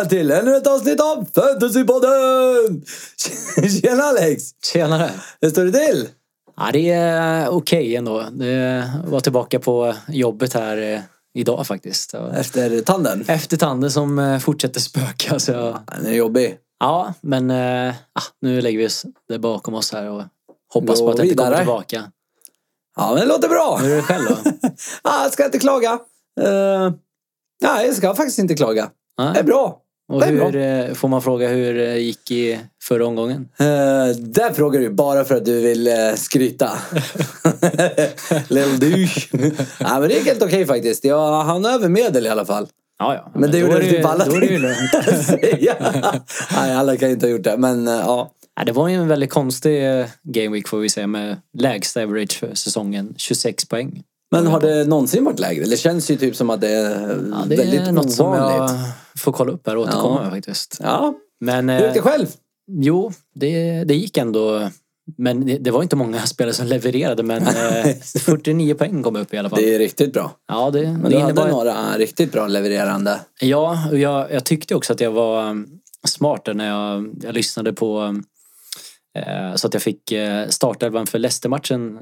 välkomna till ännu ett avsnitt av Fantasypodden! Tjena Alex! Tjenare! Hur står det till? Ja, det är okej ändå. Det var tillbaka på jobbet här eh, idag faktiskt. Efter tanden? Efter tanden som eh, fortsätter spöka. Så, Den är jobbig. ja, men ah, nu lägger vi oss det bakom oss här och hoppas Gå på att det inte kommer tillbaka. Ja, men det låter bra. Hur är det själv då? Ja, jag ska inte klaga. Uh, nej, jag ska faktiskt inte klaga. Ja. Det är bra. Och det hur, eh, får man fråga hur det gick i förra omgången? Uh, där frågar du bara för att du vill uh, skryta. Little douche. ja, men det gick helt okej faktiskt. Jag hann över medel i alla fall. Ja, ja. Men det då gjorde det typ alla Då är det ju lugnt. Nej, alla kan inte ha gjort det. Men uh, ja. Det var ju en väldigt konstig eh, game week får vi säga med lägsta average för säsongen, 26 poäng. Men har det någonsin varit lägre? Det känns ju typ som att det är Ja, det väldigt är något som jag får kolla upp här och återkomma Ja. med faktiskt. Ja, Men hur gick det eh, själv? jo, det, det gick ändå. Men det, det var inte många spelare som levererade men eh, 49 poäng kom upp i alla fall. Det är riktigt bra. ja, det, Men det du hade några riktigt bra levererande. Ja, och jag, jag tyckte också att jag var smart när jag, jag lyssnade på eh, så att jag fick eh, startelvan för Leicester-matchen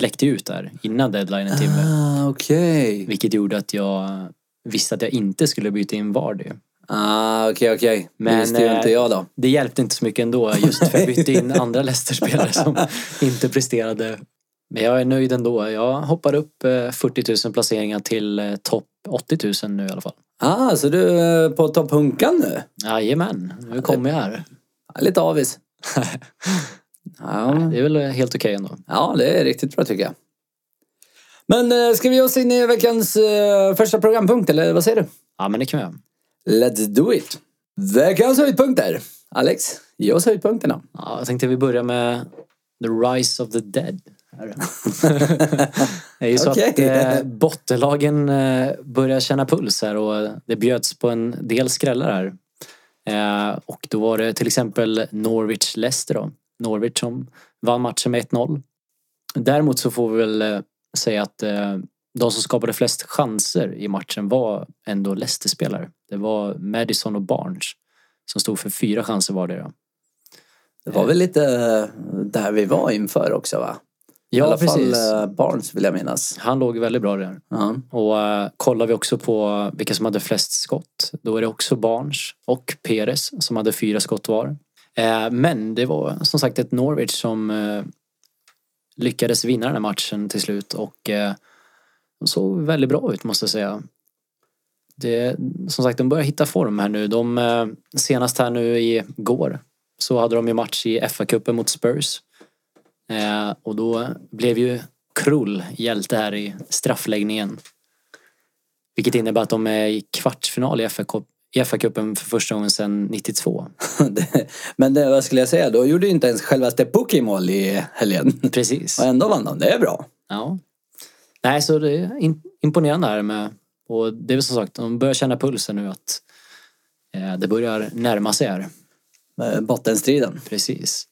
läckte ut där innan deadline en timme. Ah, okej. Vilket gjorde att jag visste att jag inte skulle byta in Vardy. Ah, okej, okej. Det Men, visste ju eh, inte jag då. Det hjälpte inte så mycket ändå just för jag bytte in andra Leicester-spelare som inte presterade. Men jag är nöjd ändå. Jag hoppar upp eh, 40 000 placeringar till eh, topp 80 000 nu i alla fall. Ah, så du är på topp hunkan nu? Jajamän, nu kommer jag här. Lite avis. ja. Det är väl helt okej ändå. ja, det är riktigt bra tycker jag. Men eh, ska vi ge oss in i veckans eh, första programpunkt, eller vad säger du? Ja men det kan vi göra. Let's do it! Veckans höjdpunkter. Alex, ge oss höjdpunkterna. Ja, jag tänkte vi börjar med The Rise of the Dead. Det är ju så Okej. att eh, bottenlagen eh, börjar känna puls här och det bjöds på en del skrällar här. Eh, och då var det till exempel Norwich-Leicester då. Norwich som vann matchen med 1-0. Däremot så får vi väl eh, säga att eh, de som skapade flest chanser i matchen var ändå Leicester-spelare. Det var Madison och Barnes som stod för fyra chanser vardera. Det var väl lite eh, där vi var inför också va? I Ja, alla precis. fall Barnes vill jag minnas. Han låg väldigt bra där. Ja. Och uh, kollar vi också på vilka som hade flest skott. Då är det också Barnes och Perez som hade fyra skott var. Eh, men det var som sagt ett Norwich som eh, lyckades vinna den här matchen till slut och eh, de såg väldigt bra ut måste jag säga. Det, som sagt, de börjar hitta form här nu. De, senast här nu i går så hade de ju match i FA-cupen mot Spurs. Och då blev ju Krull hjälte här i straffläggningen. Vilket innebär att de är i kvartsfinal i FA-cupen i FA-cupen för första gången sedan 92. Det- Men det, vad skulle jag säga, då gjorde ju inte ens självaste Pookie mål i helgen. Precis. Och ändå vann de, det är bra. Ja. Nej, så det är imponerande här med och det är väl som sagt, de börjar känna pulsen nu att eh, det börjar närma sig här. Bottenstriden. Precis.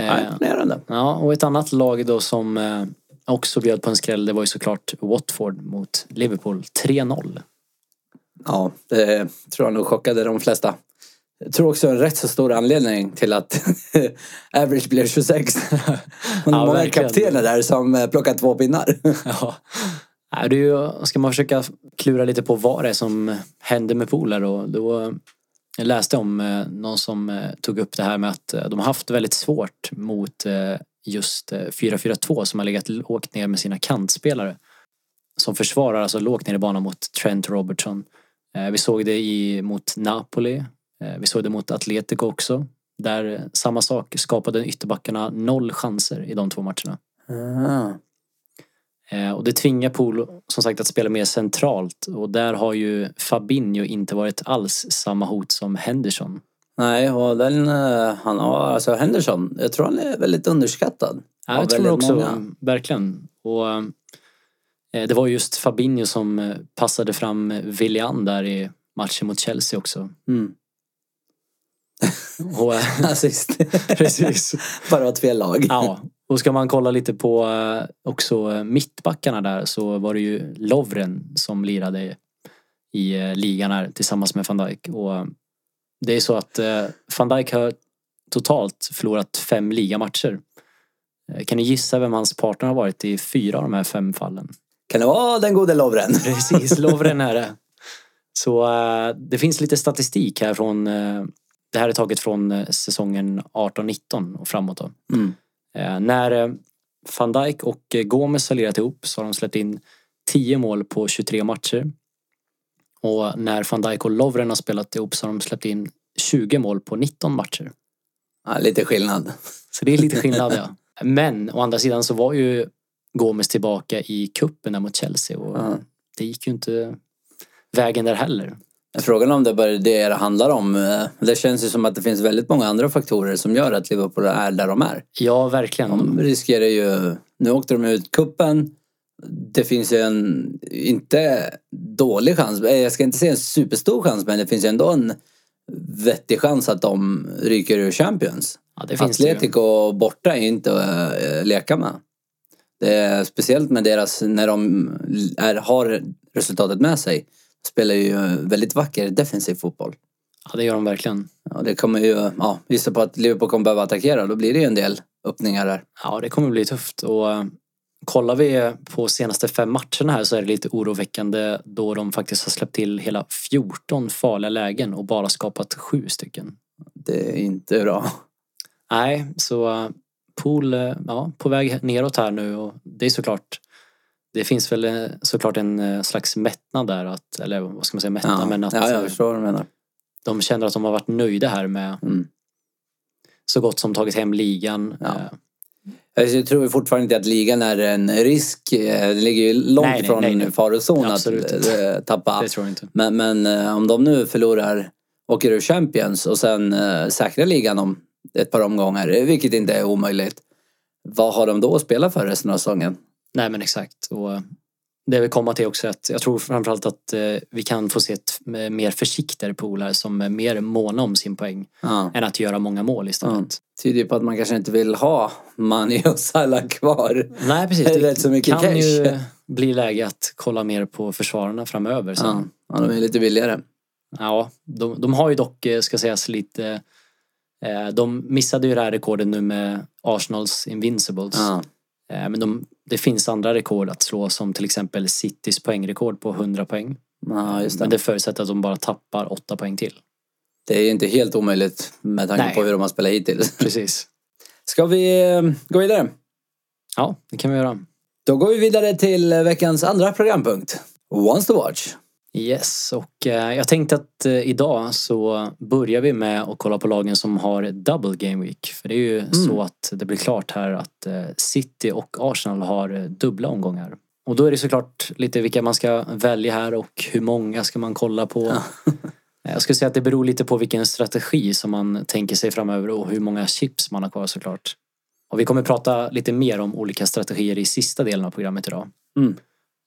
Eh, imponerande. ja, och ett annat lag då som eh, också bjöd på en skräll, det var ju såklart Watford mot Liverpool. 3-0. Ja, det tror jag nog chockade de flesta. Jag tror också en rätt så stor anledning till att average blev 26. Och Ja, många kaptener där som eh, plockade två pinnar. Ja. Det är ju, ska man försöka klura lite på vad det är som händer med Polar och då jag läste om eh, någon som eh, tog upp det här med att eh, de har haft väldigt svårt mot eh, just eh, 4-4-2 som har legat lågt ner med sina kantspelare. Som försvarar alltså lågt ner i banan mot Trent Robertson. Eh, vi såg det i, mot Napoli. Eh, vi såg det mot Atletico också. Där eh, samma sak skapade ytterbackarna noll chanser i de två matcherna. Eh, och det tvingar Pool som sagt att spela mer centralt och där har ju Fabinho inte varit alls samma hot som Henderson. Nej, och den, han har, alltså Henderson, jag tror han är väldigt underskattad. Ja, jag tror också, många. verkligen. Och det var just Fabinho som eh, passade fram Willian där i matchen mot Chelsea också. Mm. Och, eh, Assist. precis. Bara åt fel lag. Ja, och ska man kolla lite på eh, också eh, mittbackarna där så var det ju Lovren som lirade i eh, ligan här tillsammans med van Dijk. Och Det är så att eh, van Dijk har totalt förlorat fem ligamatcher. Eh, Kan ni gissa vem hans partner har varit i fyra av de här fem fallen? Kan det vara den gode Lovren? Precis, Lovren är det. Så eh, det finns lite statistik här från eh, Det här är taget från eh, säsongen 18-19 och framåt då. Mm. När van Dijk och Gomes har lirat ihop så har de släppt in 10 mål på 23 matcher. Och när van Dijk och Lovren har spelat ihop så har de släppt in 20 mål på 19 matcher. Ja, lite skillnad. Så det är lite skillnad ja. Men å andra sidan så var ju Gomes tillbaka i kuppen mot Chelsea och Ja. det gick ju inte vägen där heller. Frågan om det bara är det det handlar om. eh, Det känns ju som att det finns väldigt många andra faktorer som gör att Liverpool är där de är. Ja, verkligen. De riskerar ju... Nu åkte de ut kuppen. Det finns ju en, inte dålig chans, eh, jag ska inte säga en superstor chans, men det finns ju ändå en vettig chans att de ryker ur Champions. Ja, det finns. Atletico borta är inte att äh, leka med. Det är speciellt med deras, när de är, har resultatet med sig, spelar ju väldigt vacker defensiv fotboll. Ja, det gör de verkligen. Ja, det kommer ju, ja, gissa på att Liverpool kommer behöva attackera, då blir det ju en del öppningar där. Ja, det kommer bli tufft. Och eh, kollar vi på senaste fem matcherna här så är det lite oroväckande då de faktiskt har släppt till hela 14 farliga lägen och bara skapat sju stycken. Det är inte bra. Nej, så eh, Pool, eh, ja, på väg neråt här nu och det är såklart det finns väl eh, såklart en eh, slags mättnad där, att, eller vad ska man säga mättnad, Ja, men att ja jag förstår vad du menar. de känner att de har varit nöjda här med Mm. så gott som tagit hem ligan. Ja. Jag tror fortfarande inte att ligan är en risk. Det ligger ju långt Nej, nej, från nej, nej. farozon att inte. tappa. Det tror jag inte. Men, men om de nu förlorar, åker ur Champions och sen säkrar ligan om ett par omgångar, vilket inte är omöjligt. Vad har de då att spela för resten av säsongen? Nej men exakt. Och eh, det vill komma till också att jag tror framförallt att eh, vi kan få se ett mer försiktigare här som är mer måna om sin poäng Ja. än att göra många mål Ja. istället. Tyder ju på att man kanske inte vill ha Mani och Salah kvar. Nej precis, Det är rätt så mycket kan cash. ju bli läge att kolla mer på försvararna framöver. Ja. Sen. ja, de är lite billigare. Ja, de, de har ju dock, eh, ska sägas lite, de missade ju det här rekordet nu med Arsenals Invincibles. Ja. Eh, Men de, det finns andra rekord att slå som till exempel Citys poängrekord på 100 poäng. ja, just Men det. det förutsätter att de bara tappar 8 poäng till. Det är ju inte helt omöjligt med tanke Nej. på hur de har spelat hittills. Precis. Ska vi eh, gå vidare? Ja, det kan vi göra. Då går vi vidare till veckans andra programpunkt. Once to watch. Yes, och eh, jag tänkte att eh, idag så börjar vi med att kolla på lagen som har double game week. För det är ju så att det blir klart här att eh, City och Arsenal har dubbla omgångar. Och då är det såklart lite vilka man ska välja här och hur många ska man kolla på. Jag skulle säga att det beror lite på vilken strategi som man tänker sig framöver och hur många chips man har kvar såklart. Och vi kommer prata lite mer om olika strategier i sista delen av programmet idag. Mm.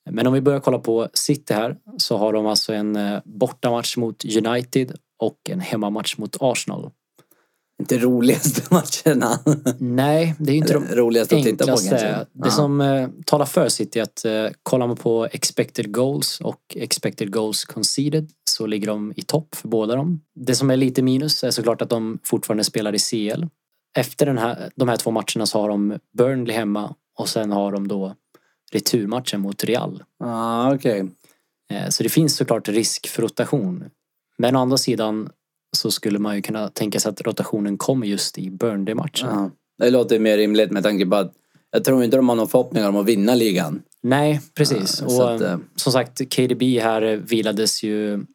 Men om vi börjar kolla på City här så har de alltså en eh, bortamatch mot United och en hemmamatch mot Arsenal. Inte roligaste matcherna. Nej, det är ju inte de roligaste att titta på kanske. Det som eh, talar för City är att eh, kollar man på expected goals och expected goals conceded så ligger de i topp för båda dem. Det som är lite minus är såklart att de fortfarande spelar i CL. Efter den här, de här två matcherna så har de Burnley hemma och sen har de då returmatchen mot Real. Ja, okej. Eh, Så det finns såklart risk för rotation. Men å andra sidan så skulle man ju kunna tänka sig att rotationen kommer just i Burnley-matchen. Ja. Det låter mer rimligt med tanke på att jag tror inte de har några förhoppningar om att vinna ligan. Nej, precis. Ja, och att, eh, eh, som sagt, KDB här vilades ju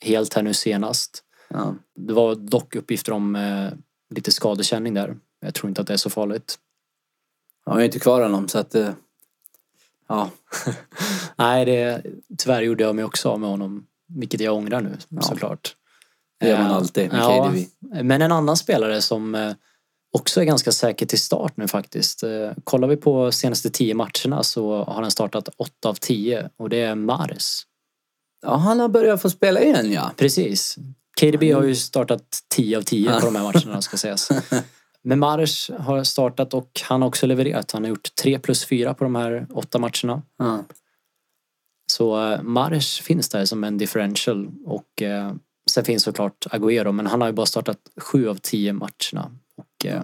helt här nu senast. Ja. Det var dock uppgifter om eh, lite skadekänning där. Jag tror inte att det är så farligt. Jag har ju inte kvar honom så att... eh, Ja, Nej, det, tyvärr gjorde jag mig också av med honom. Vilket jag ångrar nu såklart. det gör man Eh, alltid med ja, KDB. Men en annan spelare som eh, också är ganska säker till start nu faktiskt. Eh, Kollar vi på senaste tio matcherna så har han startat 8 av 10 och det är Mares. Ja, han har börjat få spela igen ja. Precis. KDB har ju startat 10 av 10 på de här matcherna ska sägas. Men Mares har startat och han har också levererat. Han har gjort 3 plus 4 på de här åtta matcherna. ja. Så eh, Mares finns där som en differential och eh, sen finns såklart Agüero men han har ju bara startat sju av tio matcherna. Och, eh,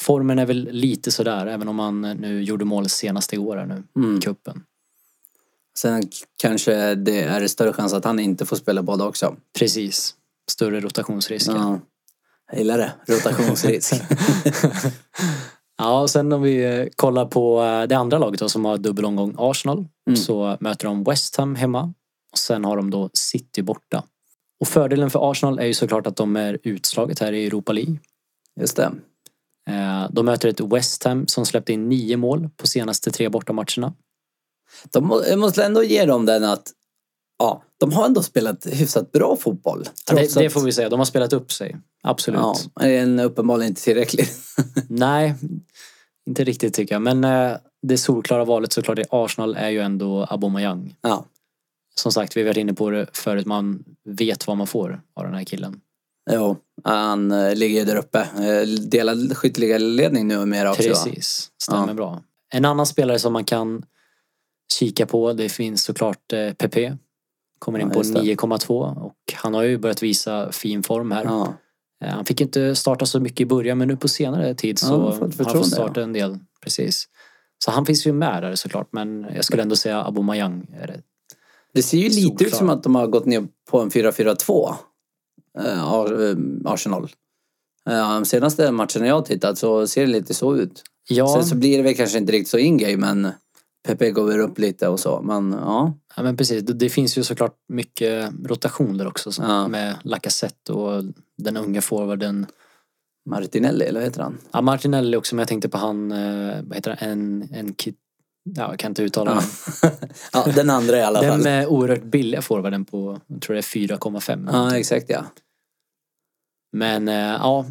formen är väl lite sådär även om han nu gjorde mål senast igår här nu Mm. i cupen. Sen kanske det är större chans att han inte får spela båda också. Precis. Större rotationsrisker. Ja. Jag gillar det. Rotationsrisk. Ja, och sen om vi eh, kollar på eh, det andra laget då, som har dubbelomgång Arsenal. Mm. Så möter de West Ham hemma. Och sen har de då City borta. Och fördelen för Arsenal är ju såklart att de är utslaget här i Europa League. Just det. Eh, De möter ett West Ham som släppte in nio mål på senaste tre bortamatcherna. De måste ändå ge dem den att ja, de har ändå spelat hyfsat bra fotboll. Det, det får vi säga, de har spelat upp sig. Absolut. Ja, en uppenbarligen inte tillräcklig. Nej, inte riktigt tycker jag. Men eh, det solklara valet såklart i Arsenal är ju ändå Aubameyang. Ja, Som sagt, vi har varit inne på det förut. Man vet vad man får av den här killen. jo. Han eh, ligger där uppe. Eh, Delad skytteligaledning nu mer också. Precis, stämmer Ja. bra. En annan spelare som man kan kika på, det finns såklart Pepe. Kommer in Ja, på just det. 9,2 och han har ju börjat visa fin form här. Ja. Eh, Han fick inte starta så mycket i början men nu på senare tid Ja, så han har har fått han fått starta en del. Precis. Så han finns ju med där såklart men jag skulle ändå säga Aubameyang är det. Det ser ju lite ut Solklar. som att de har gått ner på en 4-4-2. eh, eh, Arsenal. De senaste matcherna jag har tittat så ser det lite så ut. Ja, Sen så blir det väl kanske inte riktigt så in-game men Pepe går upp lite och så. Men ja. ja men precis. Det, det finns ju såklart mycket rotation där också som, Ja. med Lacazette och den unga forwarden Martinelli, eller vad heter han? Ja, Martinelli också, men jag tänkte på han, eh, vad heter han, en, en kid, ja, jag kan inte uttala Ja. den. ja, den andra i alla Den fall. med oerhört billiga forwarden på, jag tror det är 4,5. Ja, exakt ja. Men eh, ja,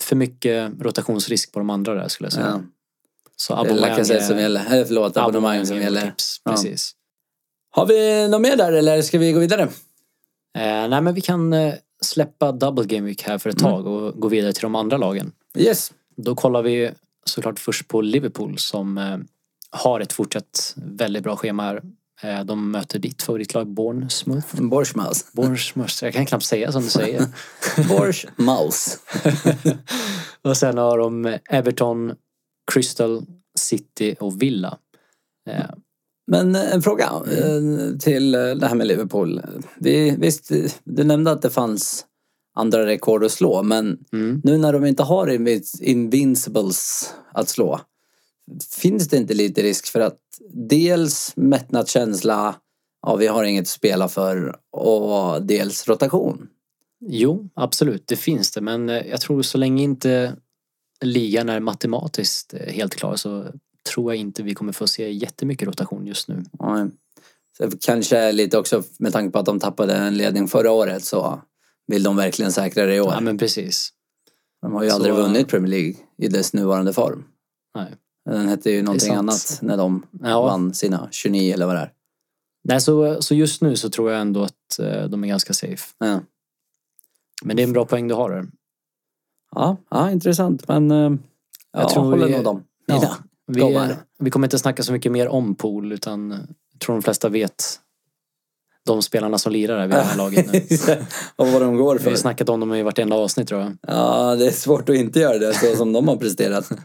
för mycket rotationsrisk på de andra där skulle jag säga. ja. Så Aubameyang Lacazette som gäller. Eller förlåt, abonnemang som gäller. Tips, Ja. precis. Har vi något mer där eller ska vi gå vidare? Eh, nej men vi kan eh, släppa Double Game Week här för ett Mm. tag och gå vidare till de andra lagen. Yes. Då kollar vi såklart först på Liverpool som eh, har ett fortsatt väldigt bra schema här. Eh, de möter ditt favoritlag Bournemouth. Bournemouth. Bournemouth, jag kan knappt säga som du säger. Bournemouth. och sen har de Everton, Crystal, City och Villa. Eh, Men eh, en fråga eh, till det här med Liverpool. Vi, visst, du nämnde att det fanns andra rekord att slå men mm. nu när de inte har invin- invincibles att slå finns det inte lite risk för att dels mättnad känsla, ja vi har inget att spela för och dels rotation. Jo, absolut, det finns det. Men jag tror så länge inte ligan är matematiskt eh, helt klar så tror jag inte vi kommer få se jättemycket rotation just nu. Ja, kanske lite också med tanke på att de tappade en ledning förra året så vill de verkligen säkra det i år. Ja, men precis. De har ju Så- aldrig vunnit Premier League i dess nuvarande form. Nej. Den hette ju någonting annat när de Ja. vann sina 29 eller vad det är. Nej, så, så just nu så tror jag ändå att eh, de är ganska safe. Ja, Men det är en bra poäng du har där. Ja, ja intressant men eh, jag tror håller vi- nog dem. Ja. Vi, vi kommer inte snacka så mycket mer om pool utan jag tror de flesta vet de spelarna som lirar här vid det här laget nu. och vad de går Vi har för. snackat om dem i vartenda avsnitt tror jag. Ja, det är svårt att inte göra det så som de har presterat.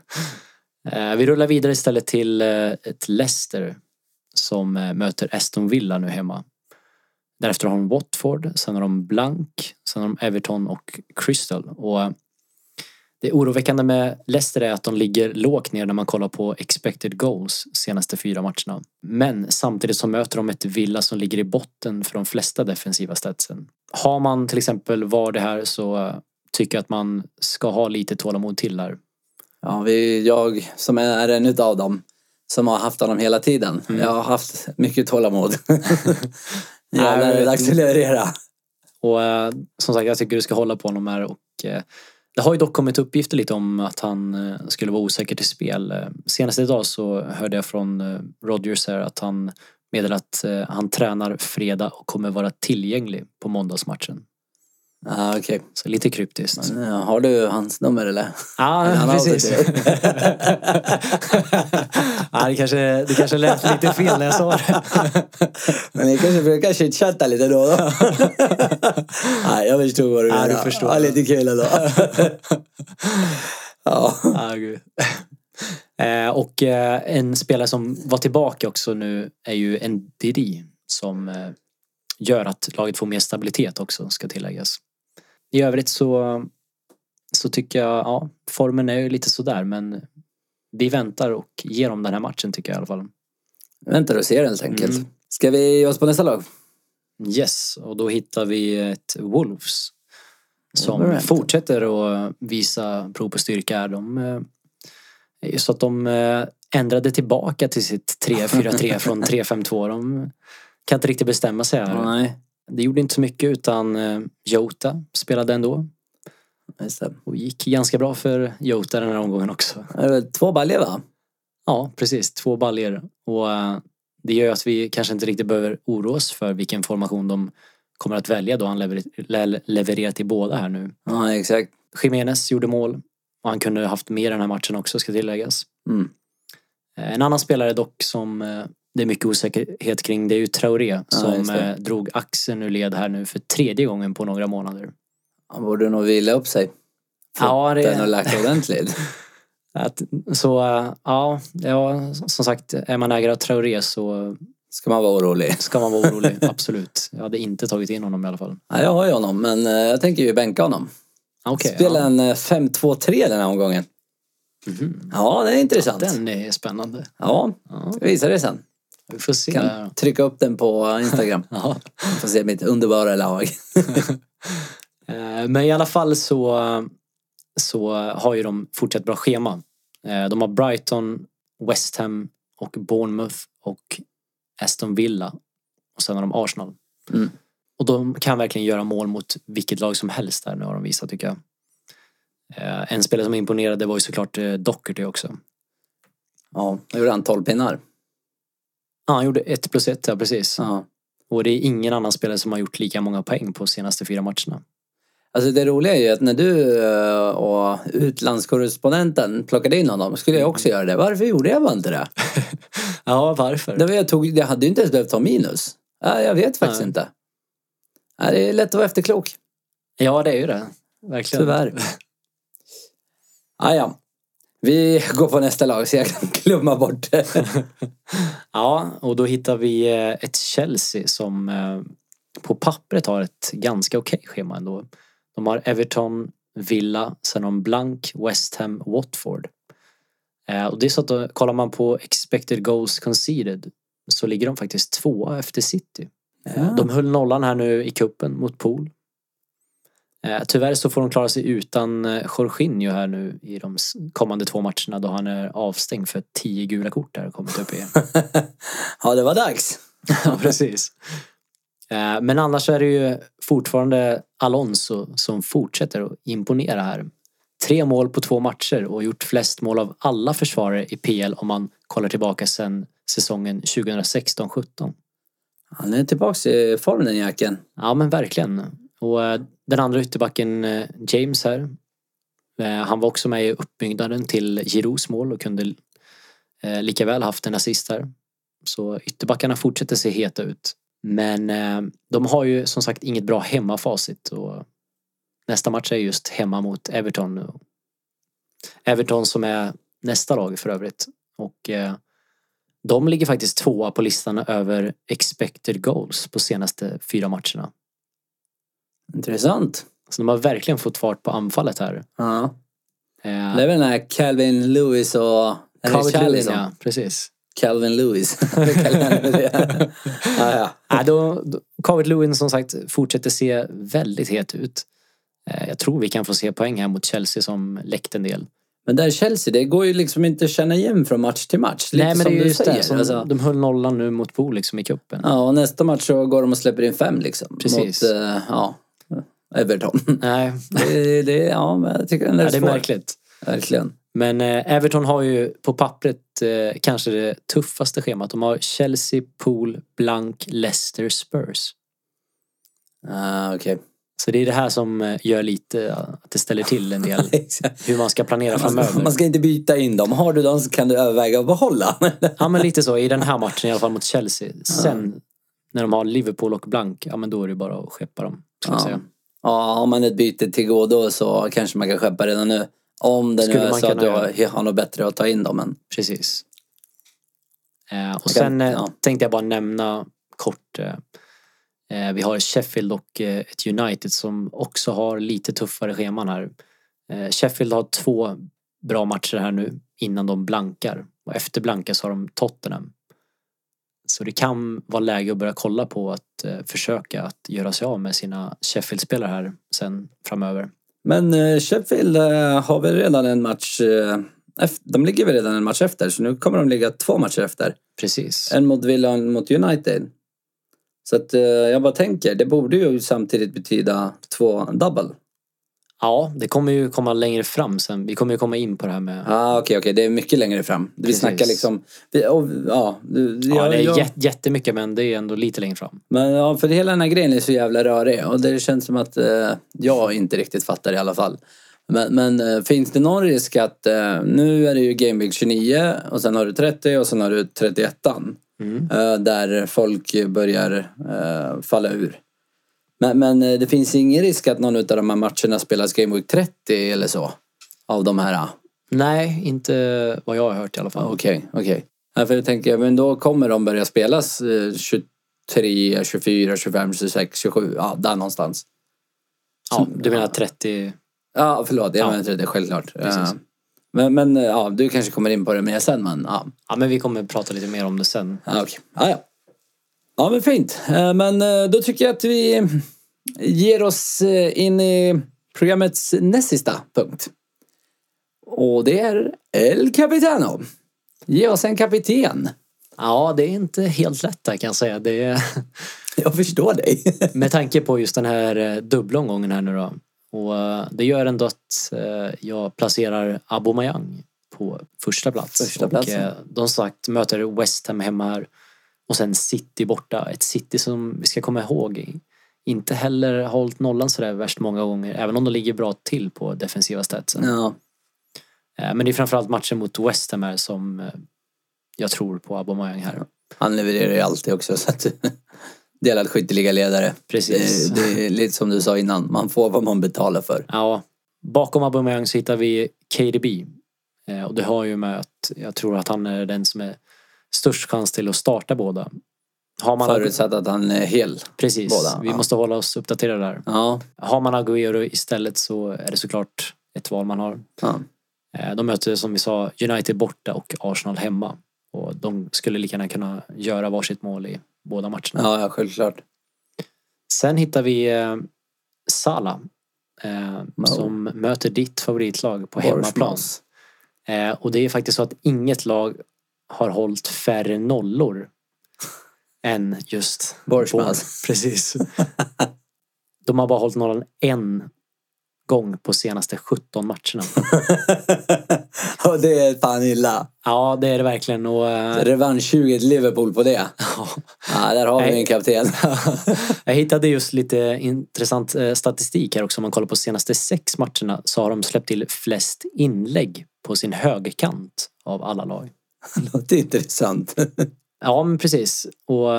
Eh, Vi rullar vidare istället till eh, ett Leicester som möter Aston Villa nu hemma. Därefter har de Watford, sen har de Blank, sen har de Everton och Crystal. Och det oroväckande med Leicester är att de ligger lågt ner när man kollar på expected goals senaste fyra matcherna. Men samtidigt så möter de ett Villa som ligger i botten för de flesta defensiva statsen. Har man till exempel VAR det här så eh, tycker jag att man ska ha lite tålamod till här. Ja, vi, jag som är en utav dem som har haft honom hela tiden. Mm. Jag har haft mycket tålamod. Jävlar, det är dags att leverera. Och eh, som sagt, jag tycker du ska hålla på honom här och eh, det har ju dock kommit uppgifter lite om att han eh, skulle vara osäker till spel. Eh, senast idag så hörde jag från eh, Rodgers här att han meddelar att han tränar fredag och kommer vara tillgänglig på måndagsmatchen. Ah, okej. Så lite kryptiskt. Men, Har du hans nummer eller? Ja, Han har precis. ja, det, kanske, det kanske lät lite fel när jag sa det. Men ni kanske brukar chitchatta lite då och då? Nej, jag förstod vad du menar. du förstår. Ja, lite kul ändå. ja. Ja, gud. Eh, och eh, en spelare som var tillbaka också nu är ju en Didi som eh, gör att laget får mer stabilitet också, ska tilläggas. I övrigt så, så tycker jag, ja, formen är ju lite sådär men vi väntar och ger dem den här matchen tycker jag i alla fall. Vänta och ser helt enkelt. Mm. Ska vi ge oss på nästa lag? Yes, och då hittar vi ett Wolves. Som Wolverhampton. fortsätter att visa prov på styrka. De, eh, så att de eh, ändrade tillbaka till sitt 3-4-3 från 3-5-2. De kan inte riktigt bestämma sig här. Nej. Det gjorde inte så mycket utan eh, Jota spelade ändå. Och gick ganska bra för Jota den här omgången också. Två baljor va? Ja, precis. Två baljer. Och eh, det gör ju att vi kanske inte riktigt behöver oroa oss för vilken formation de kommer att välja då han lever- le- levererat i båda här nu. Ja, exakt. Jiménez gjorde mål. Och han kunde ha haft mer den här matchen också ska tilläggas. Mm. Eh, En annan spelare dock som det är mycket osäkerhet kring det är ju Traoré som det. eh, drog axeln ur led här nu för tredje gången på några månader. Han borde nog vila upp sig. Ja, det- Den har lagt ordentligt. Att, så eh, ja, ja, som sagt är man ägare av Traoré så Ska man vara orolig. ska man vara orolig. Absolut. Jag hade inte tagit in honom i alla fall. Ja, jag har ju honom, men eh, jag tänker ju bänka honom. Okej, Spela ja. en eh, 5-2-3 den här omgången. Mhm. Ja, det är intressant. Den är spännande. Ja, Ja, jag visar det sen. vi får se. Kan trycka upp den på Instagram. Ja. Får se mitt underbara lag. Eh, Men i alla fall så, så har ju de fortsatt bra schema. Eh, De har Brighton, West Ham och Bournemouth och Aston Villa. Och sen har de Arsenal. Mm. Och de kan verkligen göra mål mot vilket lag som helst där nu har de visat tycker jag. Eh, En spelare som imponerade var ju såklart Doherty också. Ja, då gjorde han 12 pinnar. Ja, han gjorde ett plus ett, ja precis. Ja. Och det är ingen annan spelare som har gjort lika många poäng på senaste fyra matcherna. Alltså det roliga är ju att när du eh, och utlandskorrespondenten plockade in honom skulle jag också göra det. Varför gjorde jag bara inte det? Ja, varför? det var jag, tog, jag hade ju inte ens behövt ta minus. Ja, jag vet faktiskt Nej. inte. Ja, det är lätt att vara efterklok. Ja, det är ju det. Verkligen. Tyvärr. Ah, ja. Vi går på nästa lag så jag kan glömma bort det. Ja, och då hittar vi eh, ett Chelsea som eh, på pappret har ett ganska okej schema ändå. De har Everton, Villa, sen har de Blank, West Ham, Watford. Eh, Och det är så att då, kollar man på expected goals conceded så ligger de faktiskt tvåa efter City. Ja. De höll nollan här nu i kuppen mot Pool. Eh, Tyvärr så får de klara sig utan eh, Jorginho här nu i de kommande två matcherna då han är avstängd för tio gula kort där och kommit upp i. ja, det var dags. Ja, precis. Eh, Men annars är det ju fortfarande Alonso som fortsätter att imponera här. Tre mål på två matcher och gjort flest mål av alla försvarare i PL om man kollar tillbaka sedan säsongen 2016-17. Han är tillbaks i form den jäkeln. Ja men verkligen. Och den andra ytterbacken eh, James här. Eh, han var också med i uppbyggnaden till Giroux mål och kunde eh, lika väl haft en assist här. Så ytterbackarna fortsätter se heta ut. Men de har ju som sagt inget bra hemmafacit. Och nästa match är just hemma mot Everton. Everton som är nästa lag för övrigt. Och de ligger faktiskt tvåa på listan över expected goals på senaste fyra matcherna. Intressant. Så de har verkligen fått fart på anfallet här. Ja. Eh, Det är väl den här Calvin Lewis och... Calvert-Lewin, Charlison. ja, precis. Calvin Lewis. Ja, ja. Då, då, Calvert-Lewin som sagt fortsätter se väldigt het ut. Eh, jag tror vi kan få se poäng här mot Chelsea som läckt en del. Men där Chelsea, det går ju liksom inte att känna igen från match till match. Lite Nej men det är du just säger. det. Som, Alltså, De höll nollan nu mot Bo liksom i cupen. ja, och nästa match så går de och släpper in fem liksom. Precis. Mot, eh, ja, Everton. Nej, det, det, ja, men jag tycker den är ja, det är märkligt. Verkligen. Men eh, Everton har ju på pappret eh, kanske det tuffaste schemat. De har Chelsea, Pool, Blank, Leicester, Spurs. Ah, Okej. Så det är det här som eh, gör lite att det ställer till en del. Hur man ska planera framöver. Man ska inte byta in dem. Har du dem så kan du överväga att behålla. Ja men lite så, i den här matchen i alla fall mot Chelsea. Sen när de har Liverpool och Blank, ja men då är det bara att skeppa dem. Ska Ja. säga. Ja, har man ett byte till godo så kanske man kan skeppa redan nu. Om det nu Skulle är man så att kunna du har, har något bättre att ta in dem. Men Precis. Eh, och kan- sen eh, ja. tänkte jag bara nämna kort. Eh, eh, vi har Sheffield och eh, ett United som också har lite tuffare scheman här. Eh, Sheffield har två bra matcher här nu innan de blankar. Och efter blanka så har de Tottenham. Så det kan vara läge att börja kolla på att eh, försöka att göra sig av med sina Sheffield-spelare här sen framöver. Men eh, Sheffield eh, har väl redan en match... De ligger väl redan en match efter så nu kommer de ligga två matcher efter. Precis. En mot Villa och en mot United. Så att jag bara tänker, det borde ju samtidigt betyda två double. Ja, det kommer ju komma längre fram sen. Vi kommer ju komma in på det här med Ah, okej, okej, det är mycket längre fram. Vi Precis. snackar liksom... Vi, och, ja, du- Ja, jag- det är jag- jät- jättemycket men det är ändå lite längre fram. Men ja, för hela den här grejen är så jävla rörig och det känns som att eh, jag inte riktigt fattar i alla fall. Men, men eh, finns det någon risk att eh, nu är det ju Game Week 29 och sen har du 30 och sen har du 31 Mm. eh, där folk börjar eh, falla ur. Men, men eh, det finns ingen risk att någon av de här matcherna spelas Game Week 30 eller så? Av de här? ah. Nej, inte vad jag har hört i alla fall. Okej, okej. Ja, för jag tänker, men då kommer de börja spelas eh, 23, 24, 25, 26, 27. Ja, där någonstans. Ja, du menar 30? Ja, förlåt. Jag Ja. menar inte det, självklart. Precis. Ja. Men, men eh, ja, du kanske kommer in på det mer sen, men ja. Ja, men vi kommer prata lite mer om det sen. Ja, okej. Ja, ja. Ja, men fint. Eh, Men eh, då tycker jag att vi ger oss eh, in i programmets näst sista punkt. Och det är El Capitano. Ge oss en kapten. Ja, det är inte helt lätt där kan jag säga. Det är, Jag förstår dig. med tanke på just den här dubbla omgången här nu då. Och det gör ändå att jag placerar Aubameyang på första plats. Första och platsen. de sagt möter West Ham hemma här. Och sen City borta. Ett City som vi ska komma ihåg inte heller hållit nollan sådär värst många gånger. Även om de ligger bra till på defensiva statsen. Ja. Eh, Men det är framförallt matchen mot West Ham här som eh, jag tror på Aubameyang här. Han levererar ju alltid också så att delad skytteligaledare. Precis. Det, det är lite som du sa innan, man får vad man betalar för. Ja, bakom Aubameyang så hittar vi KDB. Eh, Och det har ju med att jag tror att han är den som är störst chans till att starta båda. Har man Förutsatt att han är hel. Precis, båda, vi ja. måste hålla oss uppdaterade där. Ja. Har man Agüero istället så är det såklart ett val man har. ja. Eh, De möter som vi sa United borta och Arsenal hemma. Och de skulle lika gärna kunna göra varsitt mål i båda matcherna. Ja, ja, självklart. Sen hittar vi eh, Salah. Eh, som möter ditt favoritlag på hemmaplan. Eh, och det är faktiskt så att inget lag har hållit färre nollor än just. Bournemouth. Precis. De har bara hållit nollan en gång på senaste 17 matcherna. och det är fan illa. Ja, det är det verkligen. Och, eh, Revansch-20 Liverpool på det. Ja, där har vi en kapten. jag hittade just lite intressant eh, statistik här också. Om man kollar på senaste sex matcherna så har de släppt till flest inlägg på sin högerkant av alla lag. Låter intressant. Ja, men precis. Och,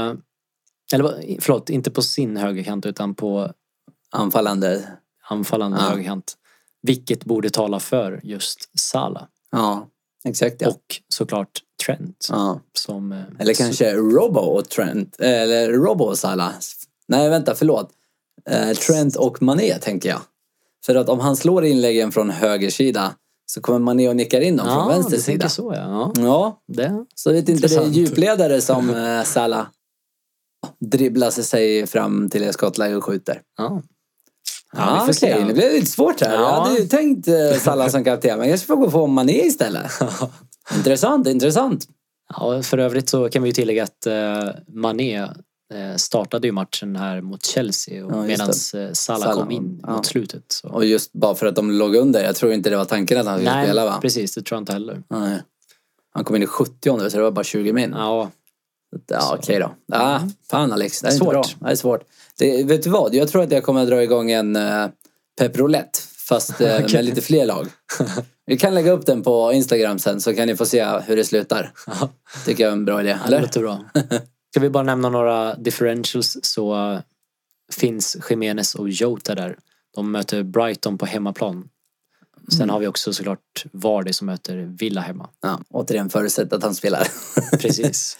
eller förlåt, inte på sin högerkant utan på Anfallande. anfallande Ja. högerkant. Vilket borde tala för just Salah. Ja, exakt ja. Och såklart Trent. ja. Som, eh, Eller kanske Robo och Trent. Eller Robo och Salah. Nej, vänta, förlåt. Eh, Trent och Mané tänker jag. För att om han slår inläggen från höger sida så kommer Mané och nickar in dem från Ja, vänster du tänker sida. så ja. ja. Ja, Det. så vet inte det är djupledare som eh, Salah dribblar sig fram till ett skottläge och skjuter. Ja. Ja, vi får se. okej. Nu blev det lite svårt här. Jag Ja. hade ju tänkt eh, Salah som kapten, men jag ska få gå på Mané istället. intressant, intressant. ja, för övrigt så kan vi ju tillägga att eh, Mané startade ju matchen här mot Chelsea och Ja, medan eh, Salah, Salah, kom in ja. mot slutet. Så. Och just bara för att de låg under. Jag tror inte det var tanken att han skulle Nej, spela va? precis. Det tror jag inte heller. Nej. Han kom in i 70 så det var bara 20 min. Ja, Ja, okej då. Ah, fan Alex, det är Svårt. bra. Det är svårt. Det, vet du vad? Jag tror att jag kommer att dra igång en uh, pepprolett fast eh, Okej. med lite fler lag. Vi kan lägga upp den på Instagram sen så kan ni få se hur det slutar. Ja, Tycker jag är en bra idé. det Eller? låter bra. Ska vi bara nämna några differentials så eh, finns Jimenez och Jota där. De möter Brighton på hemmaplan. Sen har vi också såklart Vardy som möter Villa hemma. Ja, återigen förutsatt att han spelar. Precis.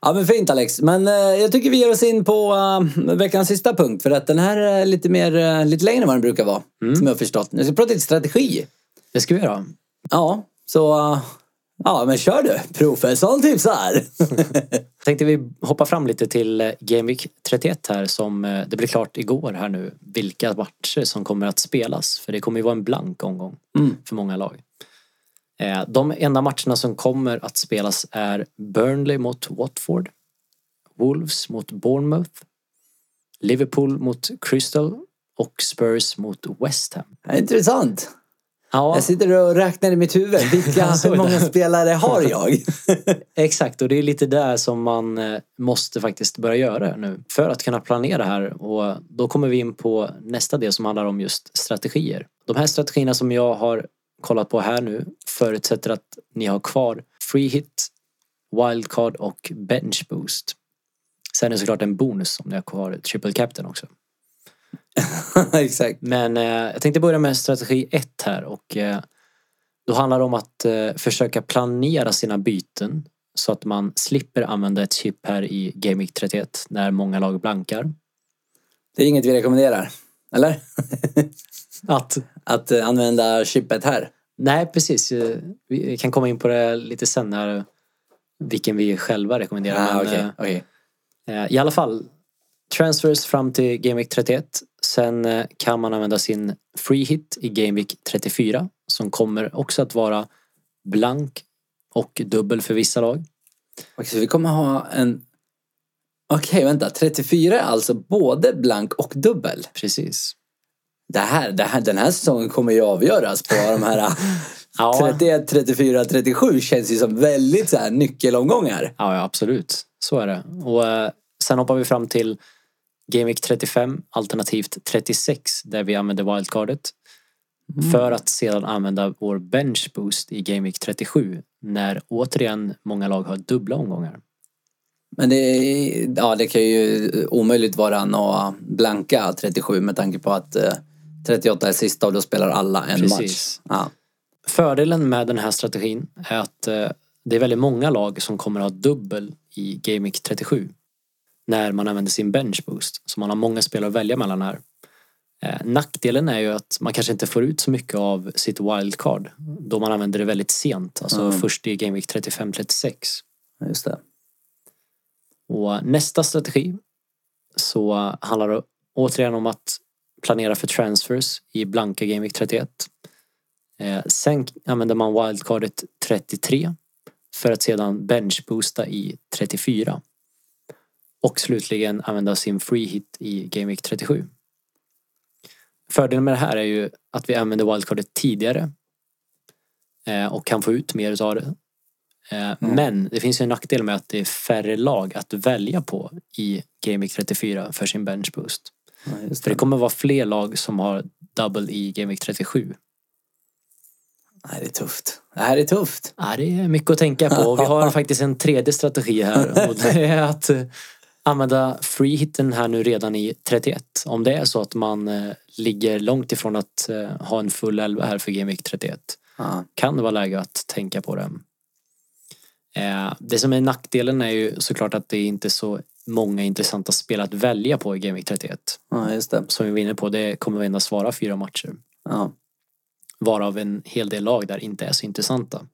Ja men fint Alex. Men eh, jag tycker vi ger oss in på eh, veckans sista punkt. För att den här är lite, mer, eh, lite längre än vad den brukar vara. Mm. Som jag har förstått. Nu ska vi prata lite strategi. Det ska vi göra. Ja, så... eh, ja men kör du. Professorn tipsar. Tänkte vi hoppa fram lite till eh, Game Week 31 här som eh, det blev klart igår här nu. Vilka matcher som kommer att spelas. För det kommer ju vara en blank omgång Mm. för många lag. Eh, De enda matcherna som kommer att spelas är Burnley mot Watford. Wolves mot Bournemouth. Liverpool mot Crystal. Och Spurs mot West Ham. Intressant. Ja, Jag sitter och räknar i mitt huvud. Vilka, hur många spelare har jag? Exakt, och det är lite där som man eh, måste faktiskt börja göra nu för att kunna planera här. Och då kommer vi in på nästa del som handlar om just strategier. De här strategierna som jag har kollat på här nu förutsätter att ni har kvar free hit, wildcard och bench boost. Sen är det såklart en bonus om ni har kvar triple captain också. Exakt. Men eh, jag tänkte börja med strategi 1 här och eh, då handlar det om att eh, försöka planera sina byten så att man slipper använda ett chip här i Game Week 31 när många lag blankar. Det är inget vi rekommenderar. Eller? Att, Att eh, använda chippet här. nej precis, eh, vi kan komma in på det lite sen här vilken vi själva rekommenderar. Ah, men, eh, okej. Eh, I alla fall transfers fram till Game Week 31. Sen eh, kan man använda sin free hit i Game Week 34 som kommer också att vara blank och dubbel för vissa lag. Okej, så vi kommer ha en... Okej, vänta. 34 är alltså både blank och dubbel. Precis. Det här, det här, den här säsongen kommer ju avgöras på de här Ja, 31, 34, 37 känns ju som väldigt så här nyckelomgångar. ja, ja absolut. Så är det. Och eh, sen hoppar vi fram till Game Week 35 alternativt 36 där vi använder wildcardet. För att sedan använda vår bench boost i Game Week 37 när återigen många lag har dubbla omgångar. Men det, ja, det kan ju omöjligt vara några blanka 37 med tanke på att eh, 38 är sista och då spelar alla en Precis. match. Ja. Fördelen med den här strategin är att eh, det är väldigt många lag som kommer att ha dubbel i Game Week 37. När man använder sin bench boost. Så man har många spelare att välja mellan här. Eh, nackdelen är ju att man kanske inte får ut så mycket av sitt wildcard. Då man använder det väldigt sent. Alltså Mm. först i Game Week 35-36. Just det. Och nästa strategi så handlar det återigen om att planera för transfers i blanka Game Week 31. Eh, sen använder man wildcardet 33 för att sedan benchboosta i 34. Och slutligen använda sin free hit i Game Week 37. Fördelen med det här är ju att vi använder wildcardet tidigare eh, och kan få ut mer utav det. Eh, Men det finns ju en nackdel med att det är färre lag att välja på i Game Week 34 för sin bench boost. Ja, just För det det. kommer vara fler lag som har double i Game Week 37. Nej, det är tufft. Det här är tufft. Ja, det är mycket att tänka på vi har faktiskt en tredje strategi här och det är att använda free hitten här nu redan i 31. Om det är så att man eh, ligger långt ifrån att eh, ha en full 11 här för Game Week 31 Ja. kan det vara läge att tänka på det. Eh, Det som är nackdelen är ju såklart att det är inte så många intressanta spel att välja på i Game Week 31. ja, just det. Som vi var inne på, det kommer endast vara fyra matcher. Ja. Varav en hel del lag där inte är så intressanta.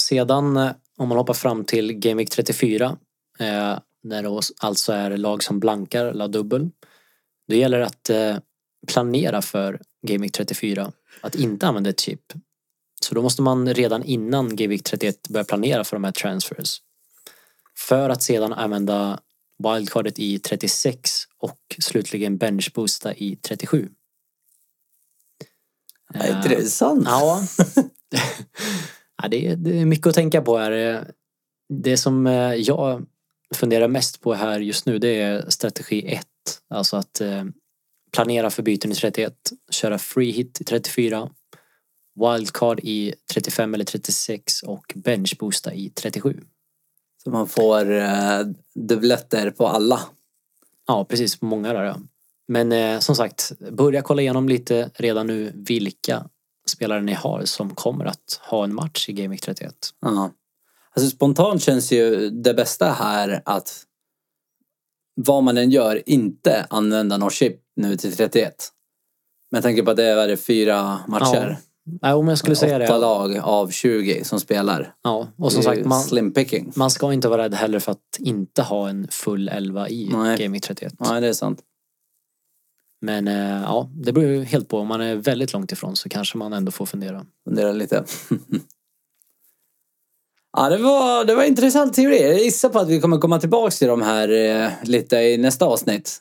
Sedan om man hoppar fram till Game Week 34 eh, när det alltså är lag som blankar eller dubbel. Då gäller det att eh, planera för Game Week 34 att inte använda ett chip. Så då måste man redan innan Game Week 31 börja planera för de här transfers. För att sedan använda wildcardet i 36 och slutligen benchboosta i 37. Ja, Eh, Intressant. Ja. ja det, är, det är mycket att tänka på här. Det som eh, jag funderar mest på här just nu det är strategi 1. Alltså att eh, planera för byten i 31, köra free hit i 34, wildcard i 35 eller 36 och benchboosta i 37. Så man får eh, dubbletter på alla. Ja, precis. Många där ja. Men eh, som sagt, börja kolla igenom lite redan nu vilka spelare ni har som kommer att ha en match i Game Week 31. Ja. Alltså spontant känns ju det bästa här att vad man än gör inte använda någon chip nu till 31. Men jag tänker på att det är fyra matcher. Ja, om jag skulle säga Åtta det. lag av 20 som spelar. Ja, och som sagt, man, slim picking. man ska inte vara rädd heller för att inte ha en full 11 i Nej. Game Week 31. Nej, det är sant. Men eh, ja, det beror ju helt på. Om man är väldigt långt ifrån så kanske man ändå får fundera. Fundera lite. ja, det var, det var intressant teori. Jag gissar på att vi kommer komma tillbaka till de här eh, lite i nästa avsnitt.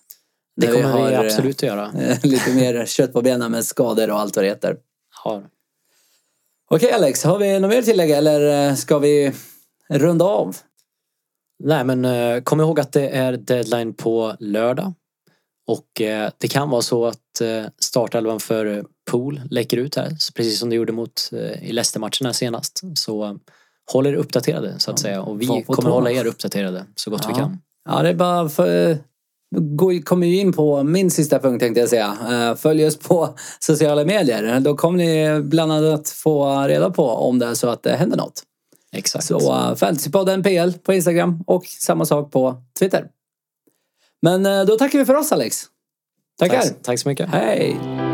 Det kommer vi, har, eh, absolut att göra. lite mer kött på benen med skador och allt vad det heter. Ja. Okej Alex, har vi något mer att tillägga eller eh, ska vi runda av? Nej men eh, kom ihåg att det är deadline på lördag. Och det kan vara så att startelvan för Pool läcker ut här. Precis som det gjorde mot i Leicester-matchen här senast. Så håll er uppdaterade så att säga. Och vi kommer hålla er uppdaterade så gott vi Ja. kan. Ja, det är bara för... Gå- kommer ju in på min sista punkt tänkte jag säga. Eh, Följ oss på sociala medier. Då kommer ni bland annat få reda på om det är så att det händer något. Exakt. Så uh, Fantasypodden PL på Instagram och samma sak på Twitter. Men eh, då tackar vi för oss Alex. Tackar. Tack, tack så mycket. Hej!